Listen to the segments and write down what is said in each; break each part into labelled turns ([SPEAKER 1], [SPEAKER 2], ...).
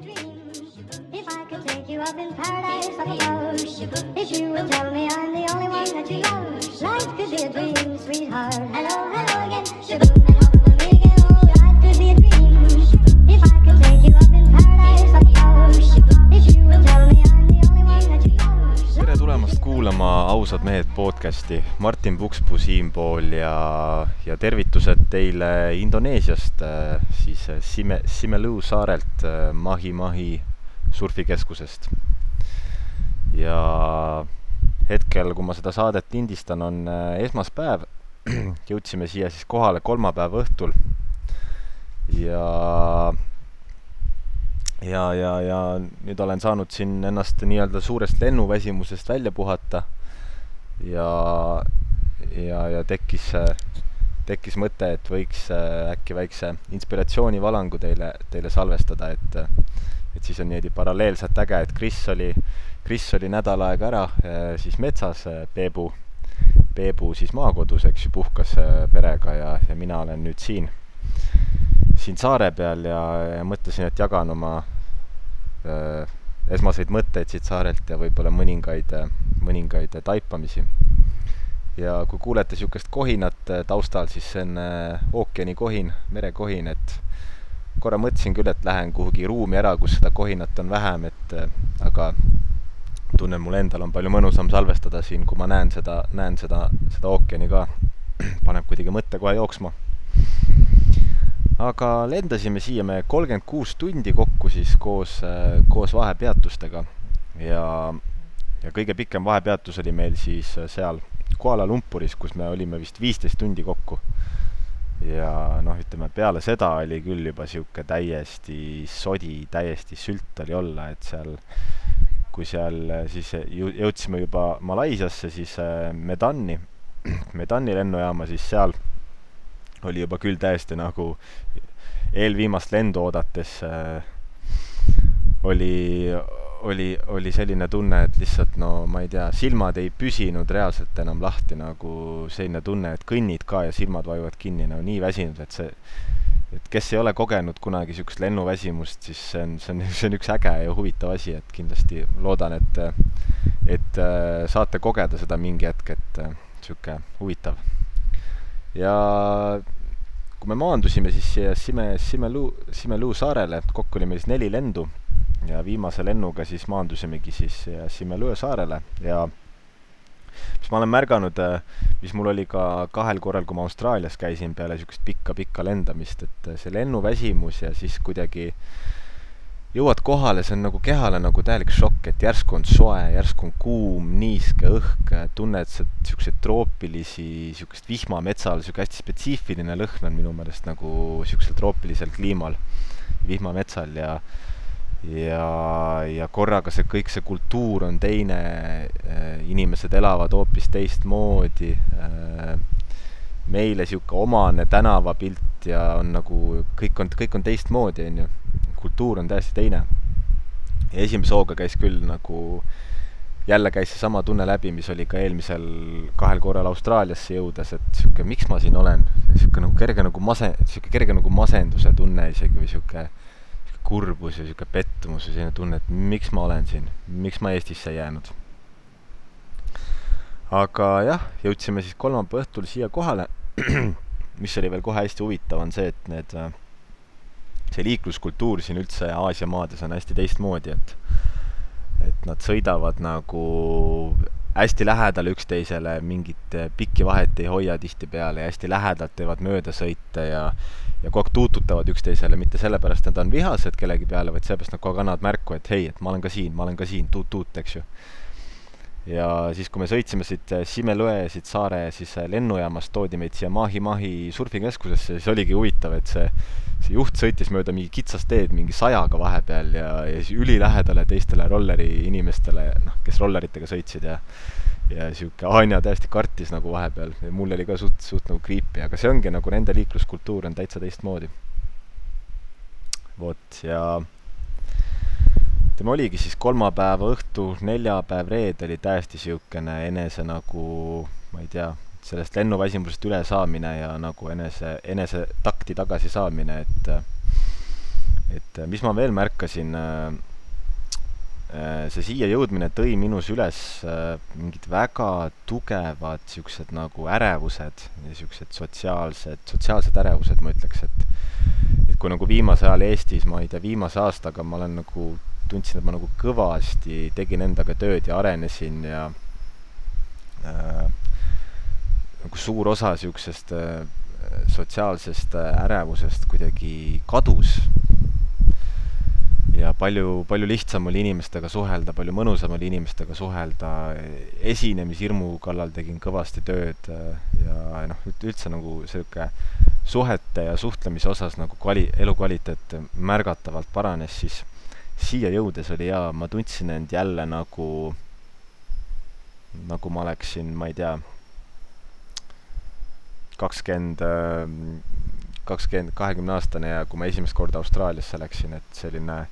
[SPEAKER 1] If I could take you up in paradise. If you would tell me I'm the only one that you love. Life could be a dream, sweetheart. Hello, hello again.
[SPEAKER 2] Kuulama Ausad mehed podcasti, Martin Pukspuu siinpool ja, ja tervitused teile Indoneesiast, äh, siis äh, Sime, Simeluu saarelt äh, Mahi-Mahi surfikeskusest. ja hetkel, kui ma seda saadet lindistan, on esmaspäev, jõudsime siia siis kohale kolmapäeva õhtul. Ja ja, ja, ja nüüd olen saanud siin ennast nii-öelda suurest lennuväsimusest välja puhata. Ja, ja, ja tekkis, tekkis mõte, et võiks äkki väikse inspiratsioonivalangu teile, teile salvestada, et et siis on niimoodi paralleelselt äge, et Kris oli, Kris oli nädal aega ära siis metsas, Peebu, Peebu siis maakodus, eks ju, puhkas perega ja, ja mina olen nüüd siin siin saare peal ja, ja mõtlesin, et jagan oma äh, esmaseid mõtteid siit saarelt ja võib-olla mõningaid, mõningaid taipamisi. ja kui kuulete niisugust kohinat äh, taustal, siis see on äh, ookeanikohin, merekohin, et korra mõtlesin küll, et lähen kuhugi ruumi ära, kus seda kohinat on vähem, et äh, aga tunnen, mul endal on palju mõnusam salvestada siin, kui ma näen seda, näen seda, seda ookeani ka. paneb kuidagi mõtte kohe jooksma aga lendasime siia me kolmkümmend kuus tundi kokku siis koos, koos vahepeatustega ja, ja kõige pikem vahepeatus oli meil siis seal Kuala Lumpuris, kus me olime vist viisteist tundi kokku. ja noh, ütleme peale seda oli küll juba niisugune täiesti sodi, täiesti sült oli olla, et seal kui seal siis ju-, jõudsime juba Malaisiasse, siis Medani, Medani lennujaama, siis seal oli juba küll täiesti nagu eelviimast lendu oodates äh, oli, oli, oli selline tunne, et lihtsalt no ma ei tea, silmad ei püsinud reaalselt enam lahti, nagu selline tunne, et kõnnid ka ja silmad vajuvad kinni, no nii väsinud, et see et kes ei ole kogenud kunagi niisugust lennuväsimust, siis see on, see on, see on üks äge ja huvitav asi, et kindlasti loodan, et et äh, saate kogeda seda mingi hetk, et niisugune huvitav ja kui me maandusime siis siia Sime, Simeluu, Simeluu saarele, kokku oli meil siis neli lendu. Ja viimase lennuga siis maandusimegi siis Simeluu saarele. Ja mis ma olen märganud, mis mul oli ka kahel korral, kui ma Austraalias käisin peale niisugust pikka-pikka lendamist, et see lennuväsimus ja siis kuidagi jõuad kohale, see on nagu kehale nagu täielik šokk, et järsku on soe, järsku on kuum, niiske õhk, tunned niisuguseid troopilisi, niisugust vihma metsal, niisugune hästi spetsiifiline lõhn on minu meelest nagu niisugusel troopilisel kliimal, vihmametsal ja ja, ja korraga see kõik, see kultuur on teine, inimesed elavad hoopis teistmoodi, meile niisugune omane tänavapilt ja on nagu, kõik on, kõik on teistmoodi, on ju kultuur on täiesti teine. ja esimese hooga käis küll nagu, jälle käis seesama tunne läbi, mis oli ka eelmisel kahel korral Austraaliasse jõudes, et sihuke, miks ma siin olen, sihuke nagu kerge nagu mase-, sihuke kerge nagu masenduse tunne isegi või sihuke kurbus ja sihuke pettumus ja selline tunne, et miks ma olen siin, miks ma Eestisse jäänud. aga jah, jõudsime siis kolmapäeva õhtul siia kohale mis oli veel kohe hästi huvitav, on see, et need äh, see liikluskultuur siin üldse Aasia maades on hästi teistmoodi, et et nad sõidavad nagu hästi lähedal üksteisele, mingit pikki vahet ei hoia tihtipeale ja hästi lähedalt teevad möödasõite ja ja kogu aeg tuututavad üksteisele, mitte sellepärast, et nad on vihased kellegi peale, vaid sellepärast nad kogu aeg annavad märku, et hei, et ma olen ka siin, ma olen ka siin, tuut-tuut, eks ju. ja siis, kui me sõitsime siit Simelõe, siit saare siis lennujaamast, toodi meid siia Mahi-Mahi surfikeskusesse, siis oligi huvitav, et see see juht sõitis mööda mingi kitsast teed mingi sajaga vahepeal ja, ja siis ülilähedale teistele rolleri inimestele, noh, kes rolleritega sõitsid ja ja niisugune Anja täiesti kartis nagu vahepeal ja mul oli ka suht, suht nagu creepy, aga see ongi nagu nende liikluskultuur on täitsa teistmoodi. vot, ja tema oligi siis kolmapäeva õhtu, neljapäev, reede oli täiesti niisugune enese nagu, ma ei tea, sellest lennuväsimusest ülesaamine ja nagu enese, enese takti tagasi saamine, et et mis ma veel märkasin see siia jõudmine tõi minus üles mingid väga tugevad siuksed nagu ärevused, siuksed sotsiaalsed, sotsiaalsed ärevused, ma ütleks, et et kui nagu viimasel ajal Eestis, ma ei tea, viimase aastaga ma olen nagu, tundsin, et ma nagu kõvasti tegin endaga tööd ja arenesin ja äh, nagu suur osa siuksest äh, sotsiaalsest ärevusest kuidagi kadus. Ja palju, palju lihtsam oli inimestega suhelda, palju mõnusam oli inimestega suhelda, esinemishirmu kallal tegin kõvasti tööd ja noh, üldse nagu sihuke suhete ja suhtlemise osas nagu kvali-, elukvaliteet märgatavalt paranes, siis siia jõudes oli jaa, ma tundsin end jälle nagu, nagu ma oleksin, ma ei tea, kakskümmend, kakskümmend, kahekümne aastane ja kui ma esimest korda Austraaliasse läksin, et selline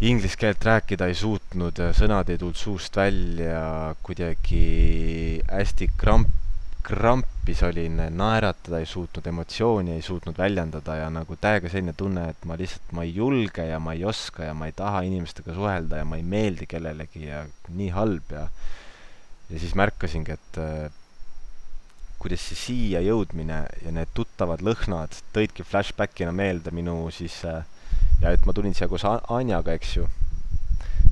[SPEAKER 2] inglise keelt rääkida ei suutnud, sõnad ei tulnud suust välja, kuidagi hästi kramp, krampis olin, naeratada ei suutnud, emotsiooni ei suutnud väljendada ja nagu täiega selline tunne, et ma lihtsalt, ma ei julge ja ma ei oska ja ma ei taha inimestega suhelda ja ma ei meeldi kellelegi ja nii halb ja ja siis märkasingi, et kuidas see siia jõudmine ja need tuttavad lõhnad tõidki flashbackina meelde minu siis äh, ja et ma tulin siia koos Anjaga, eks ju,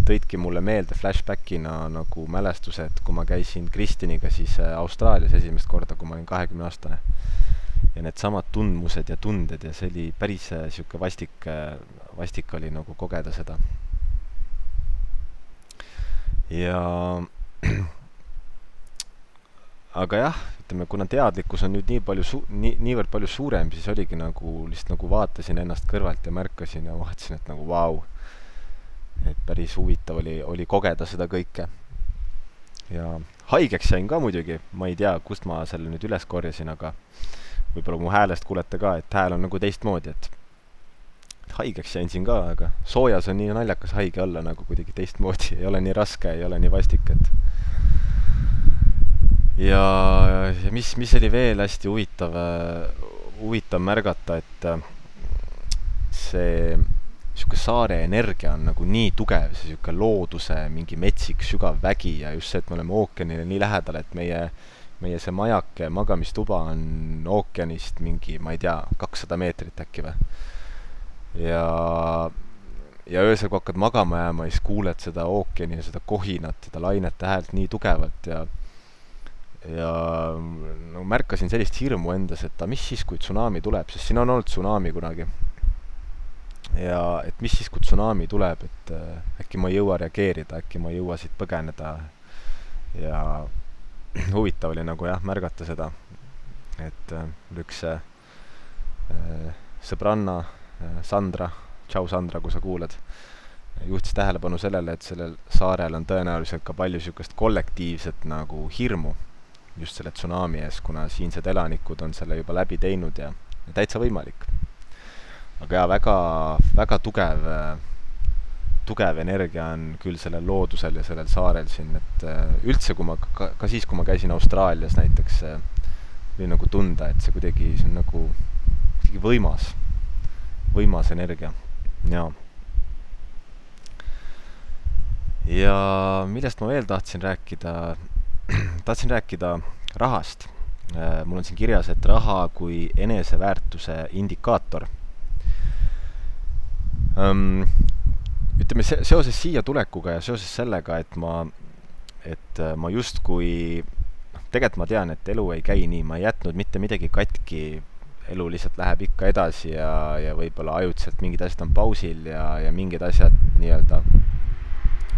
[SPEAKER 2] tõidki mulle meelde flashbackina nagu mälestused, kui ma käisin Kristiniga siis äh, Austraalias esimest korda, kui ma olin kahekümne aastane. ja needsamad tundmused ja tunded ja see oli päris niisugune äh, vastik, vastik oli nagu kogeda seda. ja aga jah, ütleme, kuna teadlikkus on nüüd nii palju su-, nii, niivõrd palju suurem, siis oligi nagu, lihtsalt nagu vaatasin ennast kõrvalt ja märkasin ja vaatasin, et nagu vau. et päris huvitav oli, oli kogeda seda kõike. ja haigeks sain ka muidugi, ma ei tea, kust ma selle nüüd üles korjasin, aga võib-olla mu häälest kuulete ka, et hääl on nagu teistmoodi, et haigeks jäin siin ka, aga soojas on nii naljakas haige olla nagu kuidagi teistmoodi, ei ole nii raske, ei ole nii vastik, et ja, ja mis, mis oli veel hästi huvitav, huvitav märgata, et äh, see niisugune saare energia on nagu nii tugev, see niisugune looduse mingi metsik sügav vägi ja just see, et me oleme ookeanile nii lähedal, et meie, meie see majake, magamistuba on ookeanist mingi, ma ei tea, kakssada meetrit äkki või. ja, ja öösel, kui hakkad magama jääma, siis kuuled seda ookeani ja seda kohinat, seda lainete häält nii tugevalt ja ja no märkasin sellist hirmu endas, et mis siis, kui tsunami tuleb, sest siin on olnud tsunami kunagi. ja et mis siis, kui tsunami tuleb, et äh, äkki ma ei jõua reageerida, äkki ma ei jõua siit põgeneda. ja huvitav oli nagu jah, märgata seda, et äh, üks äh, sõbranna äh, Sandra, tšau Sandra, kui sa kuulad, juhtis tähelepanu sellele, et sellel saarel on tõenäoliselt ka palju niisugust kollektiivset nagu hirmu just selle tsunami ees, kuna siinsed elanikud on selle juba läbi teinud ja, ja täitsa võimalik. aga jaa, väga, väga tugev, tugev energia on küll sellel loodusel ja sellel saarel siin, et äh, üldse, kui ma ka, ka siis, kui ma käisin Austraalias näiteks, oli nagu tunda, et see kuidagi, see on nagu kuidagi võimas, võimas energia, jaa. Ja millest ma veel tahtsin rääkida, tahtsin rääkida rahast. Äh, mul on siin kirjas, et raha kui eneseväärtuse indikaator. ütleme, se-, seoses siia tulekuga ja seoses sellega, et ma, et äh, ma justkui noh, tegelikult ma tean, et elu ei käi nii, ma ei jätnud mitte midagi katki, elu lihtsalt läheb ikka edasi ja, ja võib-olla ajutiselt mingid asjad on pausil ja, ja mingid asjad nii-öelda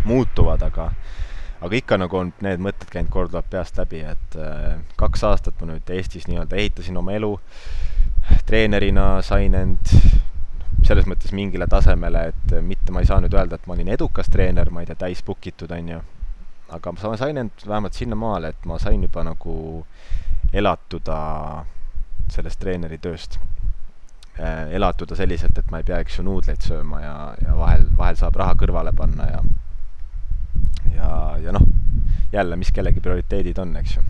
[SPEAKER 2] muutuvad, aga aga ikka nagu on need mõtted käinud korduvalt peast läbi, et äh, kaks aastat ma nüüd Eestis nii-öelda ehitasin oma elu, treenerina sain end selles mõttes mingile tasemele, et mitte ma ei saa nüüd öelda, et ma olin edukas treener, ma ei tea, täis book itud, on ju, aga ma sain end vähemalt sinnamaale, et ma sain juba nagu elatuda sellest treeneri tööst äh,. elatuda selliselt, et ma ei pea, eks ju, nuudleid sööma ja, ja vahel, vahel saab raha kõrvale panna ja ja, ja noh, jälle, mis kellegi prioriteedid on, eks ju.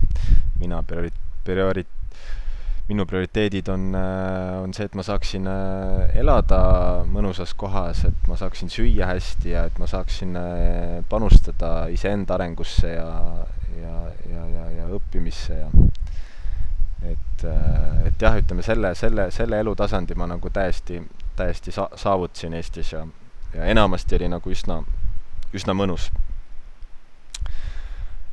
[SPEAKER 2] mina priori-, priori-, minu prioriteedid on, on see, et ma saaksin elada mõnusas kohas, et ma saaksin süüa hästi ja et ma saaksin panustada iseenda arengusse ja, ja, ja, ja, ja õppimisse ja et, et jah, ütleme selle, selle, selle elutasandi ma nagu täiesti, täiesti sa-, saavutasin Eestis ja, ja enamasti oli nagu üsna, üsna mõnus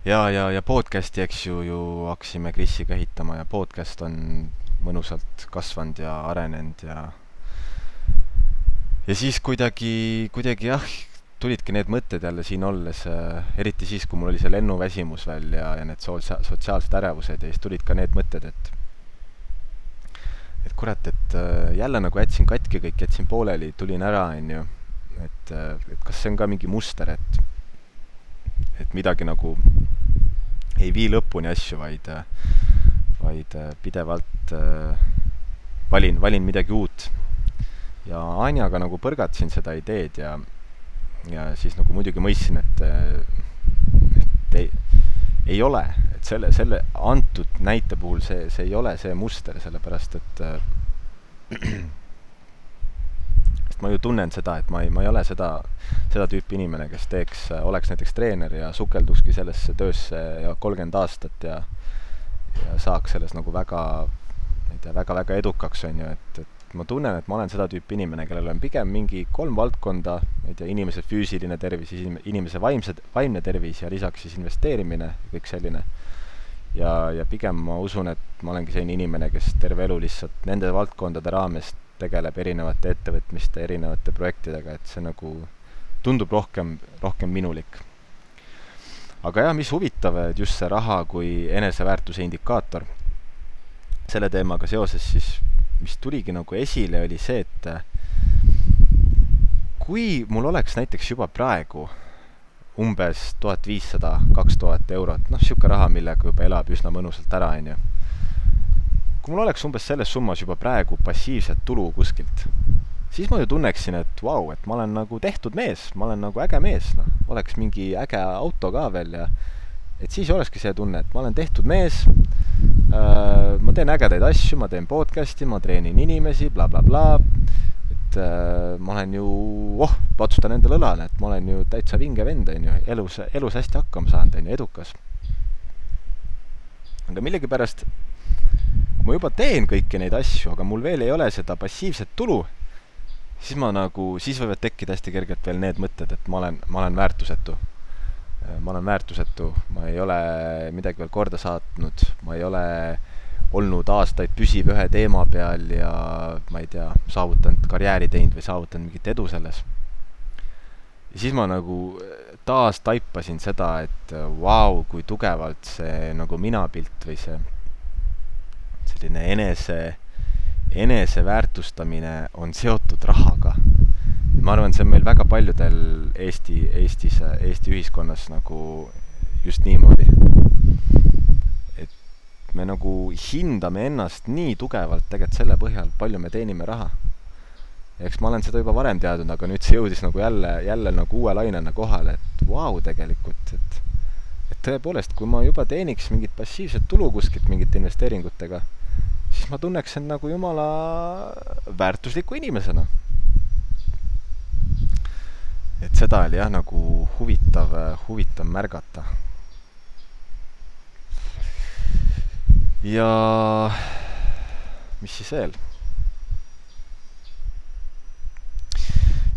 [SPEAKER 2] ja, ja, ja podcast'i, eks ju, ju hakkasime Krisiga ehitama ja podcast on mõnusalt kasvanud ja arenenud ja ja siis kuidagi, kuidagi jah, tulidki need mõtted jälle siin olles äh,, eriti siis, kui mul oli see lennuväsimus veel ja, ja need sootsia-, sotsiaalsed ärevused ja siis tulid ka need mõtted, et et kurat, et äh, jälle nagu jätsin katki kõik, jätsin pooleli, tulin ära, on ju, et äh,, et kas see on ka mingi muster, et et midagi nagu ei vii lõpuni asju, vaid, vaid pidevalt äh, valin, valin midagi uut. ja Anjaga nagu põrgatasin seda ideed ja, ja siis nagu muidugi mõistsin, et, et ei, ei ole, et selle, selle antud näite puhul see, see ei ole see muster, sellepärast et äh, sest ma ju tunnen seda, et ma ei, ma ei ole seda, seda tüüpi inimene, kes teeks, oleks näiteks treener ja sukeldukski sellesse töösse ja kolmkümmend aastat ja ja saaks selles nagu väga, ma ei tea, väga-väga edukaks, on ju, et, et ma tunnen, et ma olen seda tüüpi inimene, kellel on pigem mingi kolm valdkonda, ma ei tea, inimese füüsiline tervis, inimese vaimse, vaimne tervis ja lisaks siis investeerimine, kõik selline. ja, ja pigem ma usun, et ma olengi selline inimene, kes terve elu lihtsalt nende valdkondade raames tegeleb erinevate ettevõtmiste, erinevate projektidega, et see nagu tundub rohkem, rohkem minulik. aga jah, mis huvitav, et just see raha kui eneseväärtuse indikaator, selle teemaga seoses siis, mis tuligi nagu esile, oli see, et kui mul oleks näiteks juba praegu umbes tuhat viissada, kaks tuhat eurot, noh, niisugune raha, millega juba elab üsna mõnusalt ära, on ju kui mul oleks umbes selles summas juba praegu passiivset tulu kuskilt, siis ma ju tunneksin, et vau wow,, et ma olen nagu tehtud mees, ma olen nagu äge mees, noh, oleks mingi äge auto ka veel ja et siis olekski see tunne, et ma olen tehtud mees äh,, ma teen ägedaid asju, ma teen podcast'i, ma treenin inimesi bla, bla, blablabla, et äh, ma olen ju, oh, patsutan endale õlale, et ma olen ju täitsa vinge vend, on ju, elus, elus hästi hakkama saanud, on ju, edukas. aga millegipärast ma juba teen kõiki neid asju, aga mul veel ei ole seda passiivset tulu, siis ma nagu, siis võivad tekkida hästi kergelt veel need mõtted, et ma olen, ma olen väärtusetu. ma olen väärtusetu, ma ei ole midagi veel korda saatnud, ma ei ole olnud aastaid püsiv ühe teema peal ja ma ei tea, saavutanud karjääri teinud või saavutanud mingit edu selles. ja siis ma nagu taas taipasin seda, et vau wow,, kui tugevalt see nagu minapilt või see selline enese, eneseväärtustamine on seotud rahaga. ma arvan, see on meil väga paljudel Eesti, Eestis, Eesti ühiskonnas nagu just niimoodi. et me nagu hindame ennast nii tugevalt tegelikult selle põhjal, palju me teenime raha. eks ma olen seda juba varem teadnud, aga nüüd see jõudis nagu jälle, jälle nagu uue lainena kohale, et vau wow,, tegelikult, et et tõepoolest, kui ma juba teeniks mingit passiivset tulu kuskilt mingite investeeringutega siis ma tunneks end nagu jumala väärtusliku inimesena. et seda oli jah, nagu huvitav, huvitav märgata. ja mis siis veel?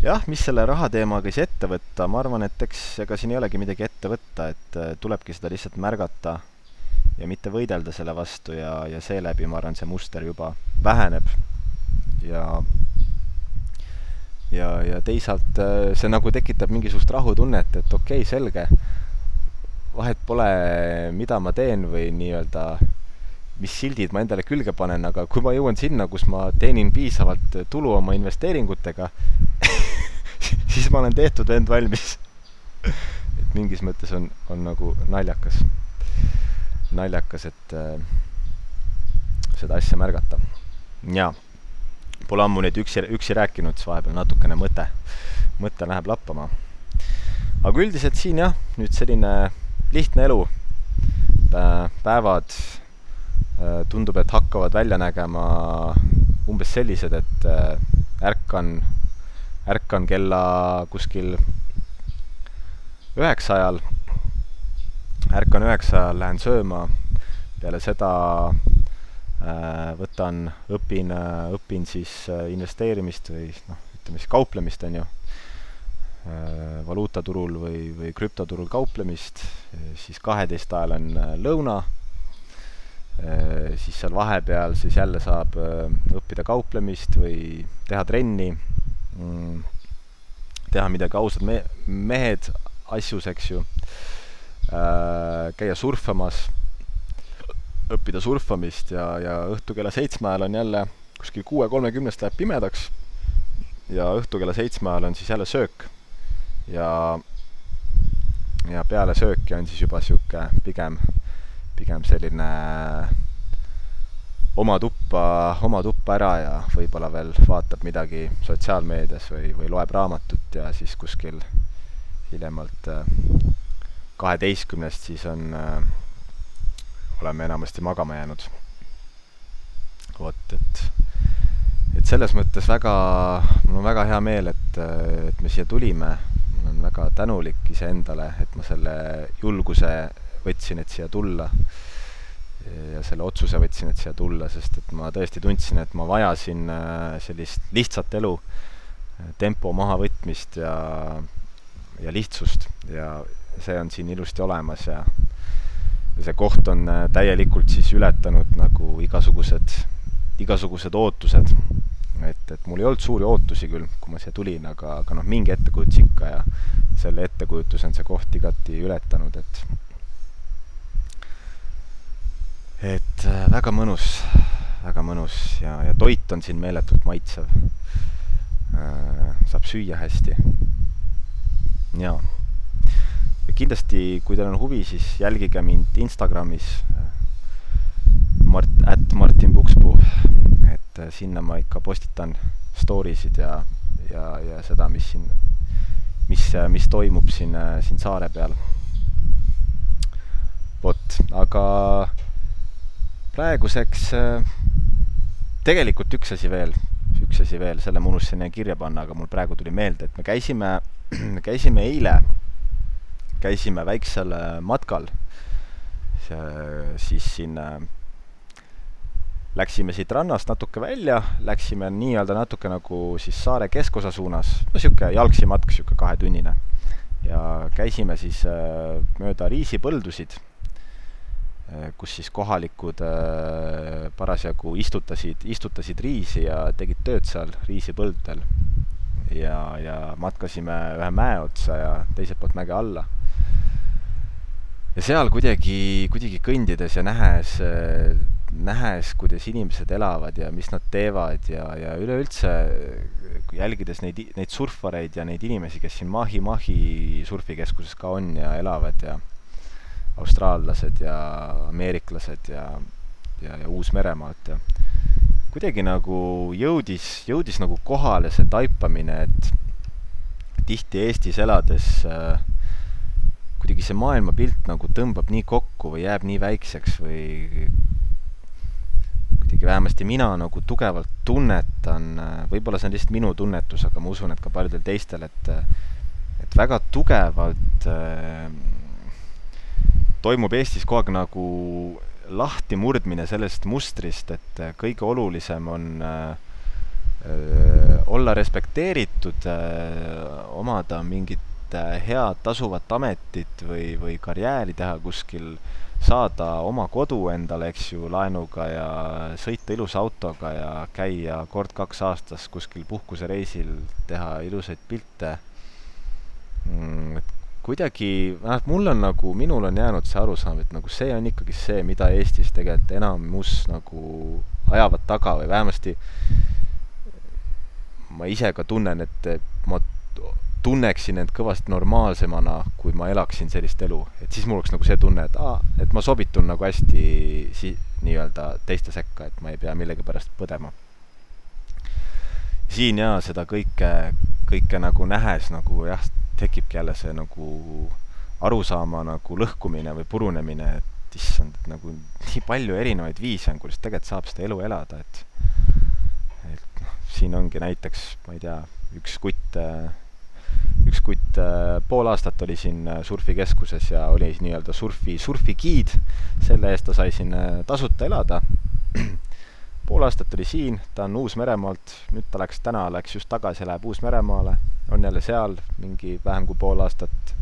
[SPEAKER 2] Jah, mis selle raha teemaga siis ette võtta, ma arvan, et eks ega siin ei olegi midagi ette võtta, et tulebki seda lihtsalt märgata ja mitte võidelda selle vastu ja, ja seeläbi ma arvan, see muster juba väheneb. Ja ja, ja teisalt äh, see nagu tekitab mingisugust rahutunnet, et okei okay,, selge, vahet pole, mida ma teen või nii-öelda mis sildid ma endale külge panen, aga kui ma jõuan sinna, kus ma teenin piisavalt tulu oma investeeringutega siis ma olen tehtud vend valmis et mingis mõttes on, on nagu naljakas naljakas, et äh, seda asja märgata. jaa, pole ammu nüüd üksi, üksi rääkinud, siis vahepeal natukene mõte, mõte läheb lappama. aga üldiselt siin jah, nüüd selline lihtne elu, päevad äh, tundub, et hakkavad välja nägema umbes sellised, et äh, ärkan, ärkan kella kuskil üheksa ajal, ärkan üheksa ajal, lähen sööma, peale seda äh, võtan, õpin, õpin siis investeerimist või noh, ütleme siis kauplemist, on ju. Äh, valuutaturul või, või krüptoturul kauplemist, siis kaheteist ajal on äh, lõuna, äh, siis seal vahepeal siis jälle saab õppida kauplemist või teha trenni, mm, teha midagi ausad me-, mehed asjus, eks ju, käia surfamas, õppida surfamist ja, ja õhtu kella seitsme ajal on jälle kuskil kuue kolmekümnest läheb pimedaks ja õhtu kella seitsme ajal on siis jälle söök. Ja, ja peale sööki on siis juba niisugune pigem, pigem selline oma tuppa, oma tuppa ära ja võib-olla veel vaatab midagi sotsiaalmeedias või, või loeb raamatut ja siis kuskil hiljemalt äh, kaheteistkümnest siis on, äh, oleme enamasti magama jäänud. vot, et, et selles mõttes väga, mul on väga hea meel, et, et me siia tulime ma olen väga tänulik iseendale, et ma selle julguse võtsin, et siia tulla. Selle otsuse võtsin, et siia tulla, sest et ma tõesti tundsin, et ma vajasin äh, sellist lihtsat elu, tempo mahavõtmist ja, ja lihtsust. Ja see on siin ilusti olemas ja ja see koht on äh, täielikult siis ületanud nagu igasugused, igasugused ootused. Et, et mul ei olnud suuri ootusi küll, kui ma siia tulin, aga, aga noh, mingi ettekujutus ikka ja selle ettekujutuse on see koht igati ületanud, et et äh, väga mõnus, väga mõnus ja, ja toit on siin meeletult maitsev äh,. saab süüa hästi. jaa. ja kindlasti, kui teil on huvi, siis jälgige mind Instagramis äh, Mart, at Martin Pukspuu et sinna ma ikka postitan story sid ja, ja, ja seda, mis siin, mis, mis toimub siin, siin saare peal. vot, aga praeguseks tegelikult üks asi veel, üks asi veel, selle ma unustasin kirja panna, aga mul praegu tuli meelde, et me käisime, me käisime eile, käisime väiksel matkal. Siis siin läksime siit rannast natuke välja, läksime nii-öelda natuke nagu siis saare keskosa suunas, no niisugune jalgsi matk, niisugune kahetunnine. ja käisime siis äh, mööda riisipõldusid. äh,, kus siis kohalikud äh, parasjagu istutasid, istutasid riisi ja tegid tööd seal riisipõldudel. ja, ja matkasime ühe mäe otsa ja teiselt poolt mäge alla ja seal kuidagi, kuidagi kõndides ja nähes äh, nähes, kuidas inimesed elavad ja mis nad teevad ja, ja üleüldse jälgides neid, neid surfareid ja neid inimesi, kes siin Mahi-Mahi surfikeskuses ka on ja elavad ja austraallased ja ameeriklased ja, ja, ja Uus-Meremaalt ja kuidagi nagu jõudis, jõudis nagu kohale see taipamine, et tihti Eestis elades äh, kuidagi see maailmapilt nagu tõmbab nii kokku või jääb nii väikseks või kuidagi vähemasti mina nagu tugevalt tunnetan, võib-olla see on lihtsalt minu tunnetus, aga ma usun, et ka paljudel teistel, et et väga tugevalt äh, toimub Eestis kogu aeg nagu lahtimurdmine sellest mustrist, et kõige olulisem on äh, olla respekteeritud äh,, omada mingit äh, head tasuvat ametit või, või karjääri teha kuskil äh, saada oma kodu endale, eks ju, laenuga ja sõita ilusa autoga ja käia kord-kaks aastas kuskil puhkusereisil, teha ilusaid pilte mm,. Kuidagi, vähemalt mul on nagu, minul on jäänud see arusaam, et nagu see on ikkagi see, mida Eestis tegelikult enamus nagu ajavad taga või vähemasti ma ise ka tunnen, et ma tunneksin end kõvasti normaalsemana, kui ma elaksin sellist elu, et siis mul oleks nagu see tunne, et aa, et ma sobitun nagu hästi si-, nii-öelda teiste sekka, et ma ei pea millegipärast põdema. siin jaa, seda kõike, kõike nagu nähes nagu jah, tekibki jälle see nagu arusaama nagu lõhkumine või purunemine, et issand, et nagu nii palju erinevaid viise on, kuidas tegelikult saab seda elu elada, et et noh, siin ongi näiteks, ma ei tea, üks kutt, üks kutt pool aastat oli siin surfikeskuses ja oli nii-öelda surfi, surfigiid, selle eest ta sai siin tasuta elada pool aastat oli siin, ta on Uus-Meremaalt, nüüd ta läks, täna läks just tagasi, läheb Uus-Meremaale, on jälle seal mingi vähem kui pool aastat.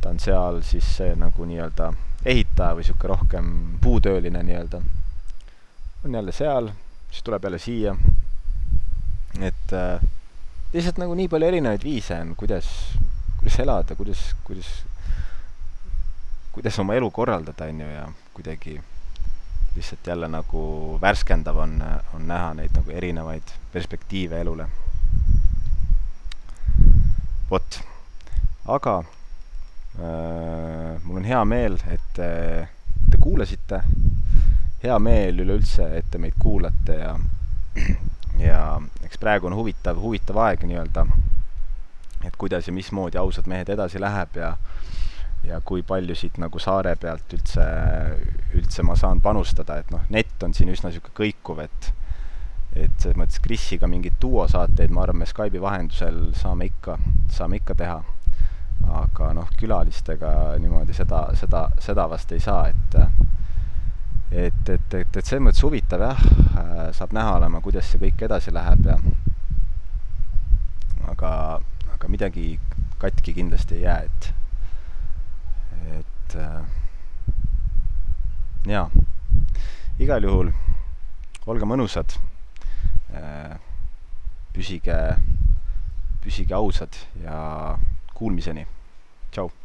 [SPEAKER 2] ta on seal siis see nagu nii-öelda ehitaja või niisugune rohkem puutööline nii-öelda. on jälle seal, siis tuleb jälle siia. et äh, lihtsalt nagu nii palju erinevaid viise on, kuidas, kuidas elada, kuidas, kuidas, kuidas oma elu korraldada, on ju, ja kuidagi lihtsalt jälle nagu värskendav on, on näha neid nagu erinevaid perspektiive elule. vot, aga äh, mul on hea meel, et te, te kuulasite. hea meel üleüldse, et te meid kuulate ja, ja eks praegu on huvitav, huvitav aeg nii-öelda, et kuidas ja mismoodi Ausad mehed edasi läheb ja ja kui palju siit nagu saare pealt üldse, üldse ma saan panustada, et noh, net on siin üsna niisugune kõikuv, et et selles mõttes Krisiga mingeid duosaateid, ma arvan, me Skype'i vahendusel saame ikka, saame ikka teha. aga noh, külalistega niimoodi seda, seda, seda vast ei saa, et et, et, et, et selles mõttes huvitav jah, saab näha olema, kuidas see kõik edasi läheb ja aga, aga midagi katki kindlasti ei jää, et et äh, jaa, igal juhul olge mõnusad äh,, püsige, püsige ausad ja kuulmiseni, tšau!